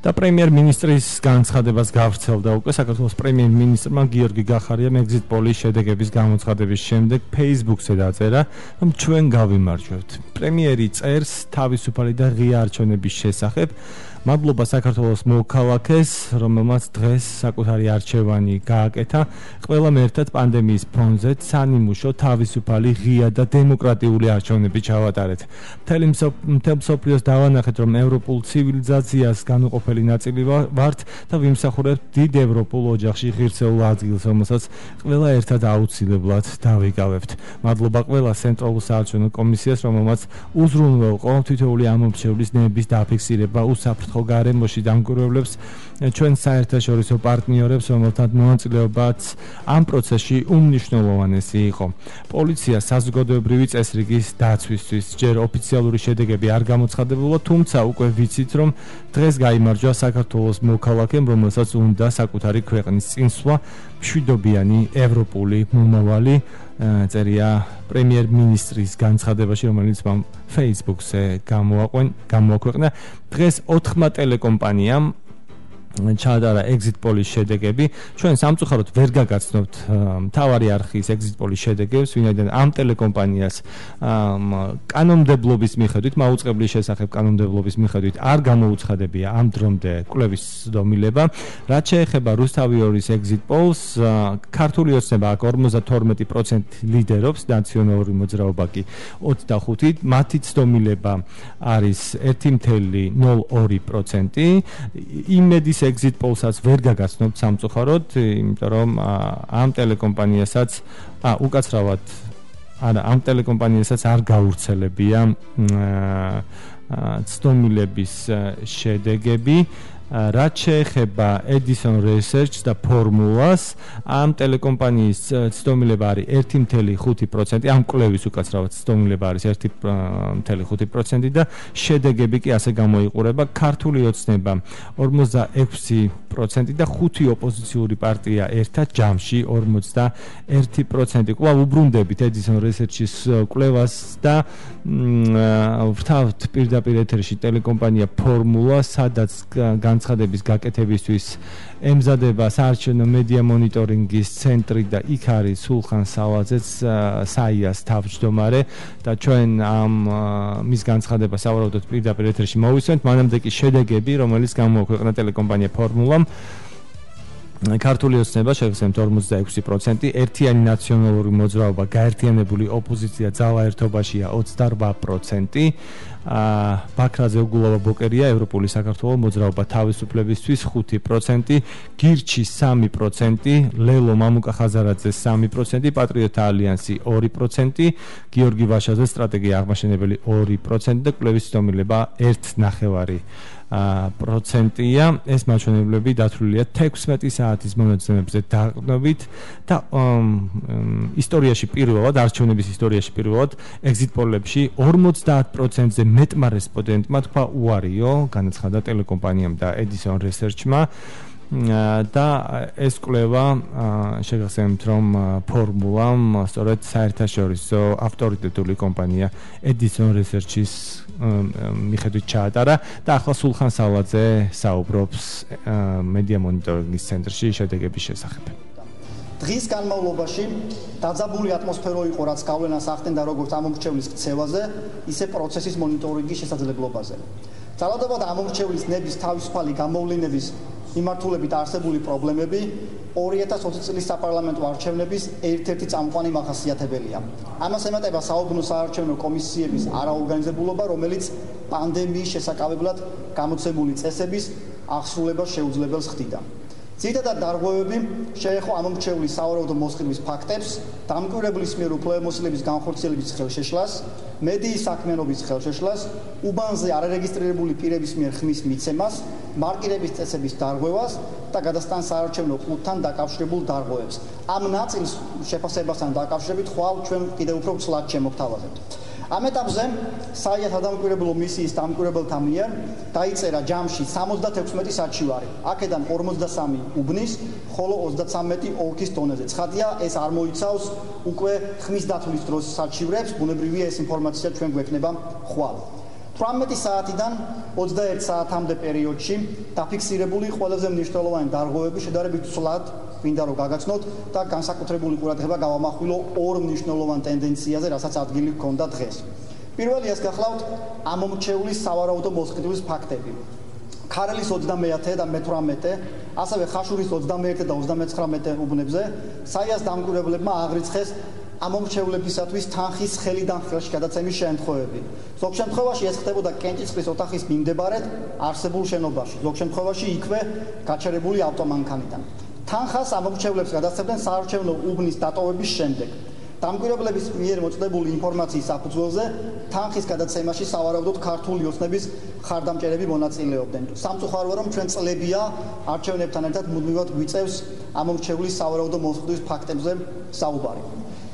და პრემიერ-მინისტრის განცხადებას გავრცელდა უკვე საქართველოს პრემიერ-მინისტრმა გიორგი გახარიამ exit poll-ის შედეგების გამოცხადების შემდეგ Facebook-ზე დაწერა, რომ ჩვენ გავიმარჯვებთ. პრემიერი წერს თავისუფალი და ღია არჩევნების შესახებ, მადლობა საქართველოს მოქალაქეს, რომელმაც დღეს საკუთარი არჩევანი გააკეთა. ყველამ ერთად პანდემიის ფონზე სანიმუშო თავისუფალი ღია და დემოკრატიული არჩევნები ჩავატარეთ. მთელი მსოფლიოს დავანახეთ, რომ ევროპულ ცივილიზაციას განუყოფელი ნაწილი ვართ და ვიმსახურებთ დიდ ევროპულ ოჯახში ღირსეულ ადგილს, რომელსაც ყველა ერთად აუცილებლად დავიკავებთ. მადლობა ყველა ცენტრალურ საარჩევნო კომისიას, რომელმაც უზრუნველყო თითოეული ამომრჩევლის ნების დაფიქსირება უსაფრთხო ხო გარემოში დამკვირვებლებს ჩვენ საერთაშორისო პარტნიორებს რომელთაც მონაწილეობაც ამ პროცესში უმნიშვნელოვანესი იყო. პოლიცია საზოგადოებრივი წესრიგის დაცვისთვის ჯერ ოფიციალური შედეგები არ გამოცხადებულა თუმცა უკვე ვიცით რომ დღეს გამარჯვა საქართველოს მოქალაქემ რომელსაც უნდა საკუთარი ქვეყნის წინსვლა მშვიდობიანი ევროპული მომავალი წერია პრემიერ-მინისტრის განცხადებაში, რომელიც მან Facebook-ზე გამოაყვენ, გამოაქვეყნა. დღეს 4 ტელეკომპანიამ ჩაადარა exit poll-ის შედეგები. ჩვენ სამწუხაროდ ვერ გაგაცნობთ თავარი არქის exit poll-ის შედეგებს, ვინაიდან ამ ტელეკომპანიას კანონმდებლობის მიხედვით, მაუწყებლის შესახებ კანონმდებლობის მიხედვით არ გამოუცხადებია ამ დრომდე კვლევის დომილება. რაც შეეხება რუსთავიორის exit poll-ს, ქართული ოცნება აქ 52% ლიდერობს, ნაციონალური მოძრაობა კი 25, მათი ცდომილება არის 1.02%. იმედის exit poll-საც ვერ გაგაცნობთ სამწუხაროდ, იმიტომ რომ ამ ტელეკომპანიასაც ა უკაცრავად არა ამ ტელეკომპანიასაც არ გაურცელებია ცდომილების შედეგები რაც შეეხება Edison Research და ფორმულას, ამ ტელეკომპანიის ცდომილება არის 1.5%, ამ კვლევის უკაცრავად ცდომილება არის 1.5% და შედეგები კი ასე გამოიყურება: ქართული ოცნება 46% და ხუთი ოპოზიციური პარტია ერთად ჯამში 51%. კვლავ უბრუნდებით Edison Research-ის კვლევას და ვთავთ პირდაპირ ეთერში ტელეკომპანია ფორმულა, სადაც განცხადების გაკეთებისთვის ემზადება საარჩევნო მედია მონიტორინგის ცენტრი და იქ არის სულხან სალაძეც საიას თავმჯდომარე. და ჩვენ ამ მის განცხადებას ავარავდოთ პირდაპირ ეთერში მოვისვენთ. მანამდე კი შედეგები რომელიც გამოაქვეყნა ტელეკომპანია ფორმულამ ქართული ოცნება შეგრძნებთ 46%, ერთიანი ნაციონალური მოძრაობა, გაერთიანებული ოპოზიცია ძალა ერთობაშია 28%, აა ბაქრაძე უგულავა ბოკერია ევროპული საქართველოს მოძრაობა თავისუფლებისთვის 5%, გირჩი 3%, ლელო მამუკა ხაზარაძე 3%, პატრიოტთა ალიანსი 2%, გიორგი ვაშაძე სტრატეგია აღმაშენებელი 2% და კლევის ცდომილება 1.9%. პროცენტია. ეს მაჩვენებლები დათვლილია 16 საათის მონაცემებზე დაყნობით და ისტორიაში პირველად არჩევნების ისტორიაში პირველად exit poll-ებში 50%-ზე მეტმა რესპონდენტმა თქვა უარიო განაცხადა ტელეკომპანიამ და Edison Research-მა. და ეს კვლევა შეგახსენებთ რომ ფორმულამ სწორედ საერთაშორისო ავტორიტეტული კომპანია Edison Research-ის მიხედვით ჩაატარა და ახლა სულხან სალაძე საუბრობს მედია მონიტორინგის ცენტრში შედეგების შესახებ. დღის განმავლობაში დაძაბული ატმოსფერო იყო რაც გავლენას ახდენდა როგორც ამომრჩევლის ქცევაზე, ისე პროცესის მონიტორინგის შესაძლებლობაზე. ძალადობად ამომრჩევლის ნების თავისუფალი გამოვლენების მიმართულებით არსებული პრობლემები 2020 წლის საპარლამენტო არჩევნების ერთ-ერთი წამყვანი მახასიათებელია. ამას ემატება საუბნო საარჩევნო კომისიების არაორგანიზებულობა, რომელიც პანდემიის შესაკავებლად გამოცემული წესების აღსრულებას შეუძლებელს ხდიდა. ძირითადად დარღვევები შეეხო ამომრჩევლის სავარაუდო მოსყიდვის ფაქტებს, დამკვირვებლის მიერ უფლებამოსილების განხორციელების ხელშეშლას, მედიის საქმიანობის ხელშეშლას, უბანზე არარეგისტრირებული პირების მიერ ხმის მიცემას, მარკირების წესების დარღვევას და გადასტან საარჩევნო ყუთთან დაკავშირებულ დარღვევებს. ამ ნაწილს შეფასებასთან დაკავშირებით ხვალ ჩვენ კიდევ უფრო ცლად შემოგთავაზებთ. ამ ეტაპზე საიათ ადამიანურებო მისიის დამკვირვებელთა მიერ დაიწერა ჯამში 76 საჩივარი. აქედან 53 უბნის, ხოლო 33 ოლქის დონეზე. ცხადია, ეს არ მოიცავს უკვე ხმის დათვლის დროს საჩივრებს, ბუნებრივია ეს ინფორმაცია ჩვენ გვექნება ხვალ. 18 საათიდან 21 საათამდე პერიოდში დაფიქსირებული ყველაზე მნიშვნელოვანი დარღვევები შედარებით ცვლად მინდა რომ გაგაცნოთ და განსაკუთრებული ყურადღება გავამახვილო ორ მნიშვნელოვან ტენდენციაზე, რასაც ადგილი ჰქონდა დღეს. პირველი ეს გახლავთ ამომრჩევლის სავარაუდო მოსყიდვის ფაქტები. ქარელის 29 და მე18, ასევე ხაშურის 21 და 39 უბნებზე საიას დამკვირვებლებმა აღრიცხეს ამომრჩევლებისათვის თანხის ხელიდან ხელში გადაცემის შემთხვევები. ზოგ შემთხვევაში ეს ხდებოდა კენჭისყრის ოთახის მიმდებარედ არსებულ შენობაში, ზოგ შემთხვევაში იქვე გაჩერებული ავტომანქანიდან. თანხას ამომრჩევლებს გადასცემდნენ საარჩევნო უბნის დატოვების შემდეგ. დამკვირვებლების მიერ მოწოდებული ინფორმაციის საფუძველზე თანხის გადაცემაში სავარაუდოდ ქართული ოცნების ხარდამჭერები მონაწილეობდნენ. სამწუხაროა რომ ჩვენ წლებია არჩევნებთან ერთად მუდმივად გვიწევს ამომრჩევლის სავარაუდო მოსხდის ფაქტებზე საუბარი.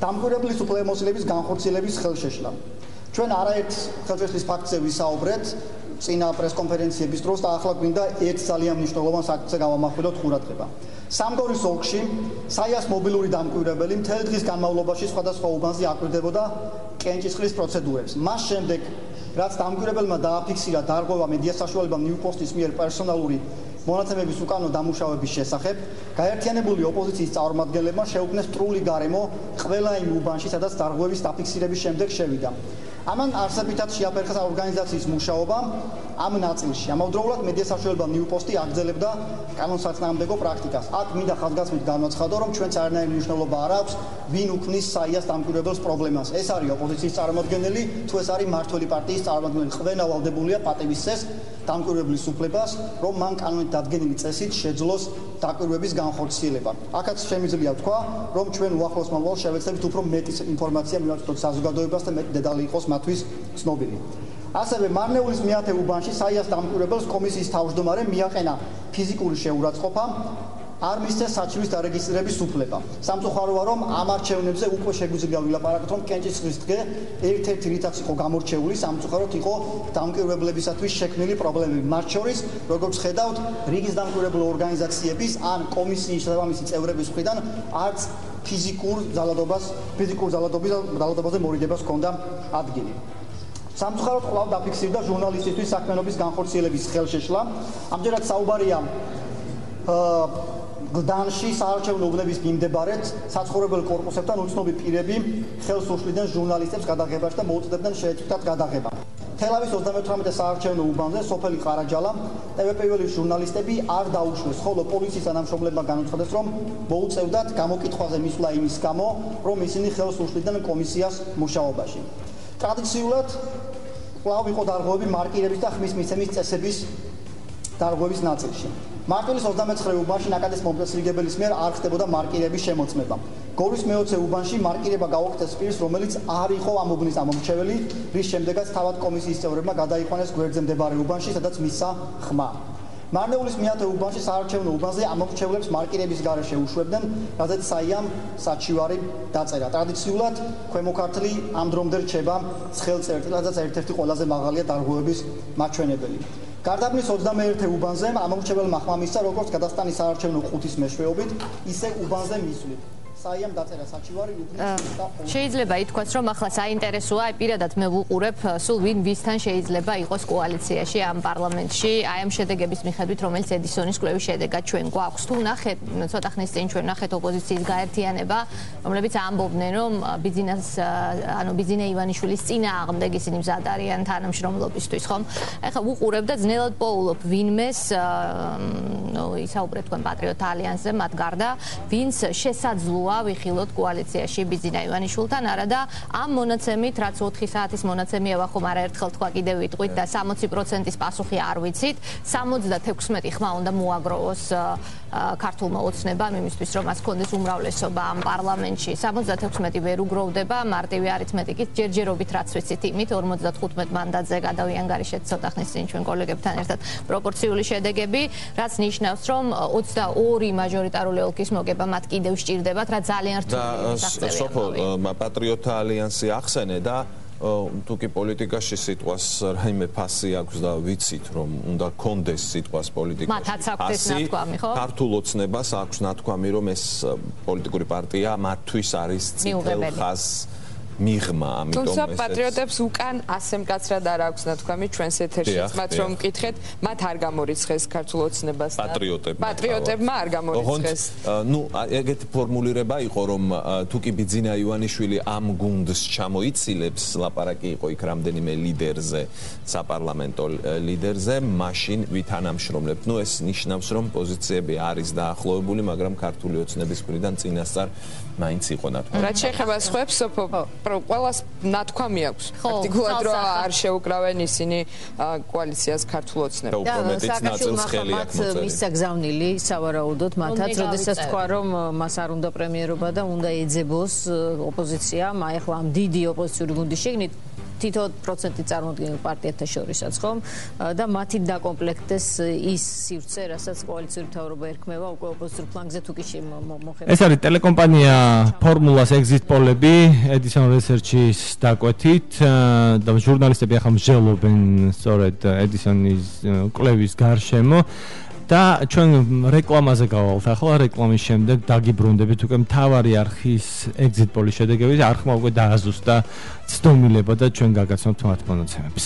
დამკვირვებლის უფლებამოსილების განხორციელების ხელშეშლა. ჩვენ არაერთ ხელშეშლის ფაქტზე ვისაუბრეთ წინა პრესკონფერენციების დროს და ახლა გვინდა ერთ ძალიან მნიშვნელოვან საკითხზე გავამახვილოთ ყურადღება. სამგორის ოლქში საიას მობილური დამკვირვებელი მთელი დღის განმავლობაში სხვადასხვა უბანზე აკვირდებოდა კენჭისყრის პროცედურებს. მას შემდეგ, რაც დამკვირვებელმა დააფიქსირა დარღვევა მედია საშუალება ნიუპოსტის მიერ პერსონალური მონაცემების უკანონო დამუშავების შესახებ, გაერთიანებული ოპოზიციის წარმომადგენლებმა შეუქმნეს სტრული გარემო ყველა იმ უბანში, სადაც დარღვევის დაფიქსირების შემდეგ შევიდა. ამან არსებითად შეაფერხა ორგანიზაციის მუშაობა ამ ნაწილში. ამავდროულად მედია საშუალება ნიუპოსტი აგრძელებდა კანონსაწინააღმდეგო პრაქტიკას. აქ მინდა ხაზგასმით განვაცხადო, რომ ჩვენც არანაირი მნიშვნელობა არ აქვს ვინ უქმნის საიას დამკვირვებელს პრობლემას. ეს არის ოპოზიციის წარმომადგენელი, თუ ეს არის მართველი პარტიის წარმომადგენელი. ყველა ვალდებულია პატივისცეს დამკვირვებლის უფლებას, რომ მან კანონით დადგენილი წესით შეძლოს დაკვირვების განხორციელება. აქაც შემიძლია ვთქვა, რომ ჩვენ უახლოს მომავალ შევეცდებით უფრო მეტი ინფორმაცია მივაწოდოთ საზოგადოებას და მეტი დეტალი იყოს მათთვის ცნობილი. ასევე მარნეულის მეათე უბანში საიას დამკვირვებელს კომისიის თავმჯდომარე მიაყენა ფიზიკური შეურაცხყოფა არ მისცეს საჩივის დარეგისტრირების უფლება. სამწუხაროა რომ ამ არჩევნებზე უკვე შეგვიძლია ვილაპარაკოთ რომ კენჭისყრის დღე ერთ-ერთი რითაც იყო გამორჩეული სამწუხაროდ იყო დამკვირვებლებისათვის შექმნილი პრობლემები. მათ შორის, როგორც ხედავთ, რიგის დამკვირვებლო ორგანიზაციების ან კომისიის შესაბამისი წევრების მხრიდან არც ფიზიკურ ძალადობას, ფიზიკურ ძალადობის ძალადობაზე მორიდებას ჰქონდა ადგილი. სამწუხაროდ კვლავ დაფიქსირდა ჟურნალისტისთვის საქმიანობის განხორციელების ხელშეშლა. ამჯერად საუბარია აა გლდანში საარჩევნო უბნების მიმდებარედ საცხოვრებელ корпуსებთან უცნობი პირები ხელს უშლიდნენ ჟურნალისტებს გადაღებაში და მოუწოდებდნენ შეეწყვიტათ გადაღება. თელავის 38-მე საარჩევნო უბანზე სოფელი ყარაჯალა ტვპ-ველი ჟურნალისტები არ დაუშვეს, ხოლო პოლიციის თანამშრომლებმა განუცხადეს, რომ მოუწევდათ გამოკითხვაზე მისვლა იმის გამო, რომ ისინი ხელს უშლიდნენ კომისიას მუშაობაში. ტრადიციულად კვლავ იყო დარღვევები მარკირების და ხმის მიცემის წესების დარღვევის ნაწილში. მარტვილის 29 უბანში ნაკადის მომწესრიგებელის მიერ არ ხდებოდა მარკირების შემოწმება. გორის მეოცე უბანში მარკირება გაუქმდეს პირს, რომელიც არ იყო ამ უბნის ამომრჩეველი, რის შემდეგაც თავად კომისიის წევრებმა გადაიყვანეს გვერდზე მდებარე უბანში, სადაც მისცა ხმა. მარნეულის მეათე უბანში საარჩევნო უბანზე ამომრჩევლებს მარკირების გარეშე უშვებდნენ, რადგან საიამ საჩივარი დაწერა. ტრადიციულად ქვემოქართლი ამ დრომდე რჩება ცხელწერტი, რადგან ერთ-ერთი ყველაზე მაღალია დარღვევების მაჩვენებელი. გარდაბნის 21-ე უბანზე ამორჩებელ მახმამისცა როგორც გადასტანის საარჩევნო ყუთის მეშვეობით, ისე უბანზე მისვლით. საიამ დაწერა საჩივარი უბნის შეიძლება ითქვას რომ ახლა საინტერესოა პირადად მე ვუყურებ სულ ვინ ვისთან შეიძლება იყოს კოალიციაში ამ პარლამენტში. აი ამ შედეგების მიხედვით რომელიც ედისონის კვლევის შედეგად ჩვენ გვაქვს. თუ ნახეთ ცოტა ხნის წინ ჩვენ ნახეთ ოპოზიციის გაერთიანება რომლებიც ამბობდნენ რომ ბიზნეს ანუ ბიზნე ივანიშვილის წინააღმდეგ ისინი მზად არიან თანამშრომლობისთვის ხომ? ეხლა ვუყურებ და ძნელად პოულობ ვინმეს ნუ ისაუბრეთ თქვენ პატრიოტ ალიანსზე მათ გარდა ვინც შესაძლოა მოვა ვიხილოთ კოალიციაში ბიზინა ივანიშვილთან არა და ამ მონაცემით რაც 4 საათის მონაცემია ვახომ არა ერთხელ თქვა კიდევ ვიტყვით და 60%-ის პასუხი არ ვიცით 76 ხმა უნდა მოაგროვოს ქართულმა ოცნებამ იმისთვის რომ მას კონდეს უმრავლესობა ამ პარლამენტში. 76 ვერ უგროვდება მარტივი არითმეტიკით ჯერჯერობით რაც ვიცით იმით 55 მანდატზე გადავიან გარეშეთ ცოტა ხნის წინ ჩვენ კოლეგებთან ერთად. პროპორციული შედეგები რაც ნიშნავს რომ 22 მაჟორიტარული ოლქის მოგება მათ კიდევ სჭირდებათ რა ძალიან რთული და სოფო პატრიოტთა ალიანსი ახსენე და თუკი პოლიტიკაში სიტყვას რაიმე ფასი აქვს და ვიცით რომ უნდა კონდეს სიტყვას პოლიტიკაში მათაც აქვს ნათქვამი ხო? ქართულ ოცნებას აქვს ნათქვამი რომ ეს პოლიტიკური პარტია მათთვის არის ციფრ ხას მიღმა ამიტომ თუმცა პატრიოტებს უკან ასე მკაცრად არ აქვს ნათქვამი ჩვენს ეთერშიც მათ რომ მკითხეთ მათ არ გამორიცხეს ქართულ ოცნებას პატრიოტებმა პატრიოტებმა არ გამორიცხეს. ნუ ეგეთი ფორმულირება იყო რომ თუკი ბიძინა ივანიშვილი ამ გუნდს ჩამოიცილებს ლაპარაკი იყო იქ რამდენიმე ლიდერზე საპარლამენტო ლიდერზე მაშინ ვითანამშრომლებთ ნუ ეს ნიშნავს რომ პოზიციები არის დაახლოებული მაგრამ ქართული ოცნების მხრიდან წინასწარ მაინც იყო ნათქვამი რაც შეეხება სხვებს სოფო ყველას ნათქვამი აქვს პრაქტიკულად რომ არ შეუკრავენ ისინი კოალიციას ქართულ ოცნებას და უფრო მეტიც ნაწილს ხელი აქვს მოწერილი მის საგზავნილი სავარაუდოდ მათაც როდესაც თქვა რომ მას არ უნდა პრემიერობა და უნდა ეძებოს ოპოზიცია. აი ახლა ამ დიდი ოპოზიციური გუნდის შეგნით თითო პროცენტი წარმოადგენს პარტიათა შორისაც ხომ? და მათი დაკომპლექტდეს ის სივრცე რასაც კოალიციური მთავრობა ერქმევა უკვე ოპოზიციურ ფლანგზე თუ კი მოხერხება ეს არის ტელეკომპანია ფორმულას exit poll-ები edison research-ის დაკვეთით. და ჟურნალისტები ახლა მსჯელობენ სწორედ edison-ის კვლევის გარშემო და ჩვენ რეკლამაზე გავალთ ახლა რეკლამის შემდეგ დაგიბრუნდებით უკვე მთავარი არხის exit poll-ის შედეგები არხმა უკვე დააზუსტა ცდომილება და ჩვენ გაგაცნობთ მათ მონაცემებს